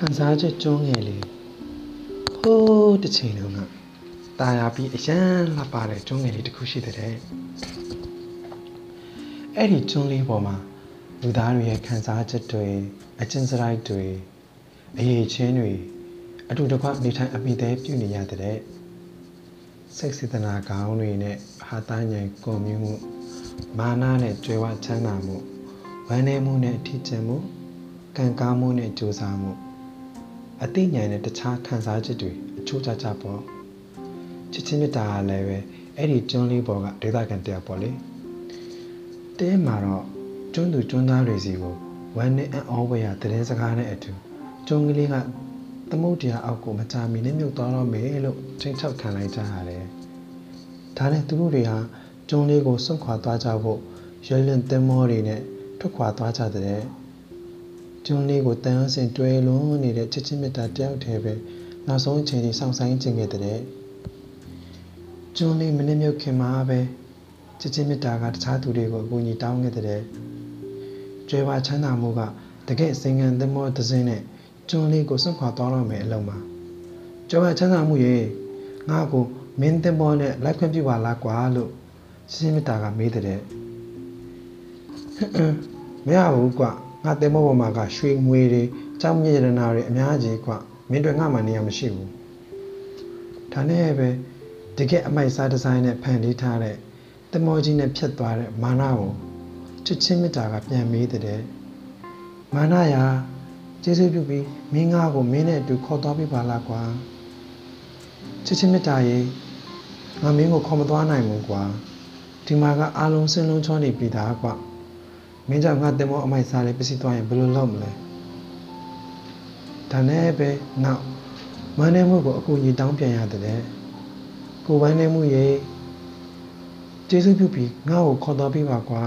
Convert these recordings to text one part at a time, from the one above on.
ခံစားချက်ကျွန်းငယ်လေးဟိုးတစ်ချိန်လုံးကตาရပြီးအရန်လှပတဲ့ကျွန်းငယ်လေးတစ်ခုရှိတဲ့တဲ့အဲ့ဒီကျွန်းလေးပေါ်မှာလူသားတွေရဲ့ခံစားချက်တွေအချင်းစရိုက်တွေအရေးချင်းတွေအတူတကွနေထိုင်အမိသေးပြုနေရတဲ့စိတ်စေတနာကောင်းတွေနဲ့ဟာသားညံကွန်မြူမှုမာနနဲ့ကြွယ်ဝချမ်းသာမှုဝမ်းနည်းမှုနဲ့အထီးကျန်မှုကံကောင်းမှုနဲ့ကြိုးစားမှု အသိဉာဏ်နဲ့တခြားခံစားချက်တွေအချိုးချချပေါ့ချစ်ချင်းမြတ်တာကလည်းပဲအဲ့ဒီကျွန်းလေးပေါ်ကဒေသခံတယောက်ပေါ့လေတဲမှာတော့ကျွန်းသူကျွန်းသားတွေစီကိုဝမ်းနဲ့အံ့ဩဝရသတင်းစကားနဲ့အတူကျွန်းကလေးကသမုတ်တရားအောက်ကိုမချမီနဲ့မြုပ်သွားတော့မယ်လို့ချိန်ချောက်ခံလိုက်ကြရတယ်ဒါနဲ့သူတို့တွေဟာကျွန်းလေးကိုစွန့်ခွာသွားကြဖို့ရွှေလင်သင်းမောတွေနဲ့ထွက်ခွာသွားကြတဲ့ ကျွန်းလေးကိုတန်အောင်စင်တွဲလွန်နေတဲ့ချစ်ချင်းမြတ်တာတယောက်တည်းပဲနောက်ဆုံးအချိန်ကြီးစောင့်ဆိုင်ခြင်းခဲ့တဲ့ကျွန်းလေးမနှမြုပ်ခင်မှာပဲချစ်ချင်းမြတ်တာကတခြားသူတွေကိုအကူအညီတောင်းခဲ့တဲ့ကျွဲဝချမ်းသာမှုကတကယ်စင်ငံသမောသစင်းနဲ့ကျွန်းလေးကိုစွန့်ခွာသွားတော့မယ်အလုံးမှာကျွဲဝချမ်းသာမှုရေငါ့ကိုမင်းသမောနဲ့လိုက်ခွင့်ပြုပါလားကွာလို့ချစ်ချင်းမြတ်တာကမေးတဲ့မရဘူးကွ ငါတဲမောပေါ်မှာကရွှေငွေတွေကြောင်းမြေရတနာတွေအများကြီးကွမင်းတို့ငါမှနေရမရှိဘူးဒါနဲ့ပဲတကယ်အမိုက်စားဒီဇိုင်းနဲ့ဖန်တီးထားတဲ့တမောကြီးနဲ့ဖြတ်သွားတဲ့မာနကိုချစ်ချင်းမေတ္တာကပြန်မေးတဲ့မာနရာကျေးဇူးပြုပြီးမင်းငါကိုမင်းနဲ့အတူခေါ်သွားပြပါလားကွာချစ်ချင်းမေတ္တာရေငါမင်းကိုခေါ်မသွားနိုင်ဘူးကွာဒီမှာကအားလုံးစင်လုံးချောနေပြီသားကွာ မင်းကြောင့်ငါတင်မောအမိုက်စားလေးပစ္စည်းသွားရင်ဘယ်လိုလုပ်မလဲဒါနဲ့ပဲနောက်မန်းနေမှုကိုအကူကြီးတောင်းပြန်ရတဲ့ကိုဝမ်းနေမှုရေကျေးဇူးပြုပြီးငါ့ကိုခေါ်တော်ပေးပါကွာ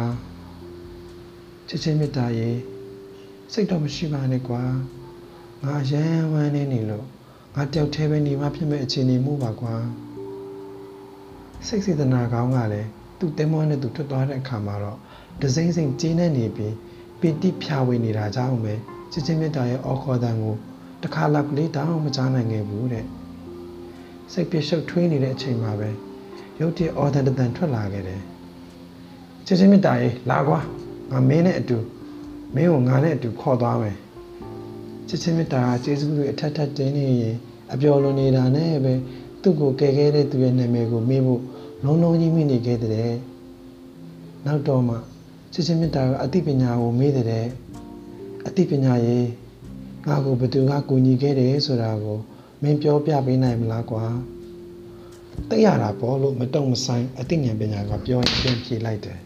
ချစ်ချင်းမေတ္တာရေစိတ်တော့မရှိပါနဲ့ကွာငါရမ်းဝမ်းနေနေလို့ငါတယောက်တည်းပဲနေမှဖြစ်မဲ့အခြေအနေမှုပါကွာစိတ်စေတနာကောင်းကလည်း သူ့တင်မောနဲ့သူထွက်သွားတဲ့အခါမှာတော့ဒစိမ့်စိမ့်ကျင်းနေနေပြီးပီတိဖြာဝေနေတာကြောင့်ပဲချစ်ချင်းမြတ်တာရဲ့အော်ခေါ်တန်ကိုတစ်ခါလောက်ကလေးတောင်းမကြားနိုင်ခဲ့ဘူးတဲ့စိတ်ပြရှုပ်ထွေးနေတဲ့အချိန်မှာပဲရုတ်တရက်အော်တန်တန်ထွက်လာခဲ့တယ်ချစ်ချင်းမြတ်တာရဲ့လာကွာငါမင်းနဲ့အတူမင်းကိုငါနဲ့အတူခေါ်သွားမယ်ချစ်ချင်းမြတ်တာကကျေးဇူးတွေအထက်ထက်တင်းနေရင်အပျော်လွန်နေတာနဲ့ပဲသူ့ကိုကယ်ခဲ့တဲ့သူရဲ့နာမည်ကိုမေးဖို့ လုံးလုံးကြီးမိနေခဲ့တဲ့နောက်တော့မှချစ်ချင်းမေတ္တာကအသိပညာကိုမေးတဲ့အသိပညာရေငါ့ကိုဘယ်သူကကူညီခဲ့တယ်ဆိုတာကိုမင်းပြောပြပေးနိုင်မလားကွာသိရတာပေါ့လို့မတုံမဆိုင်အသိဉာဏ်ပညာကပြောရင်ပြန်ဖြေလိုက်တယ်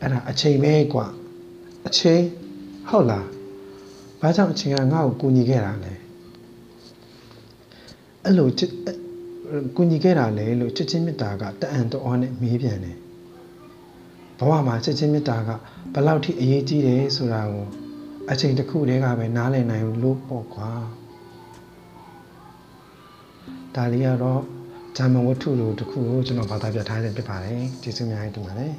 အဲ့ဒါအချိန်ပဲကွာအချိန်ဟုတ်လားဘာကြောင့်အချိန်ကငါ့ကိုကူညီခဲ့တာလဲအဲ့လိုချစ်အဲ့ ကူညီခဲ့တာလေလို့ချစ်ချင်းမေတ္တာကတအံတော်နဲ့မေးပြန်တယ်ဘဝမှာချစ်ချင်းမေတ္တာကဘယ်လောက်ထိအရေးကြီးတယ်ဆိုတာကိုအချိန်တစ်ခုတည်းကပဲနားလည်နိုင်လို့ပေါ့ကွာဒါလေးကတော့ဂျာမန်ဝတ္ထုလိုတစ်ခုကိုကျွန်တော်ဘာသာပြထားခြင်းဖြစ်ပါတယ်ကျေးဇူးများတင်ပါတယ်